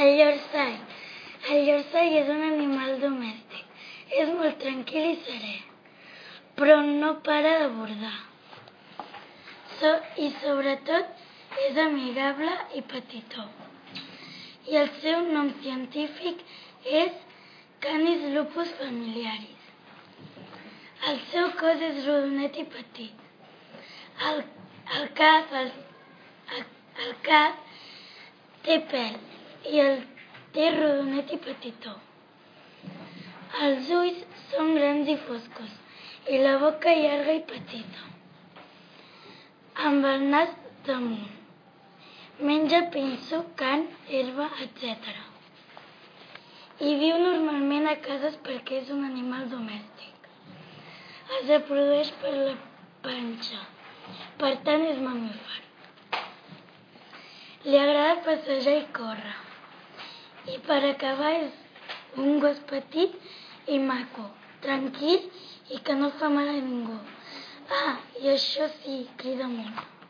El llorsai. El llorsai és un animal domèstic. És molt tranquil i serè, però no para de bordar. So, I sobretot és amigable i petitó. I el seu nom científic és Canis lupus familiaris. El seu cos és rodonet i petit. El, el cap, el, el, el cap té pèl i el té rodonet i petitó. Els ulls són grans i foscos i la boca llarga i petita, amb el nas damunt. Menja pinso, cant, herba, etc. I viu normalment a cases perquè és un animal domèstic. Es reprodueix per la panxa, per tant és mamífer. Li agrada passejar i córrer. I per acabar és un gos petit i maco, tranquil i que no fa mal a ningú. Ah, i això sí, crida molt.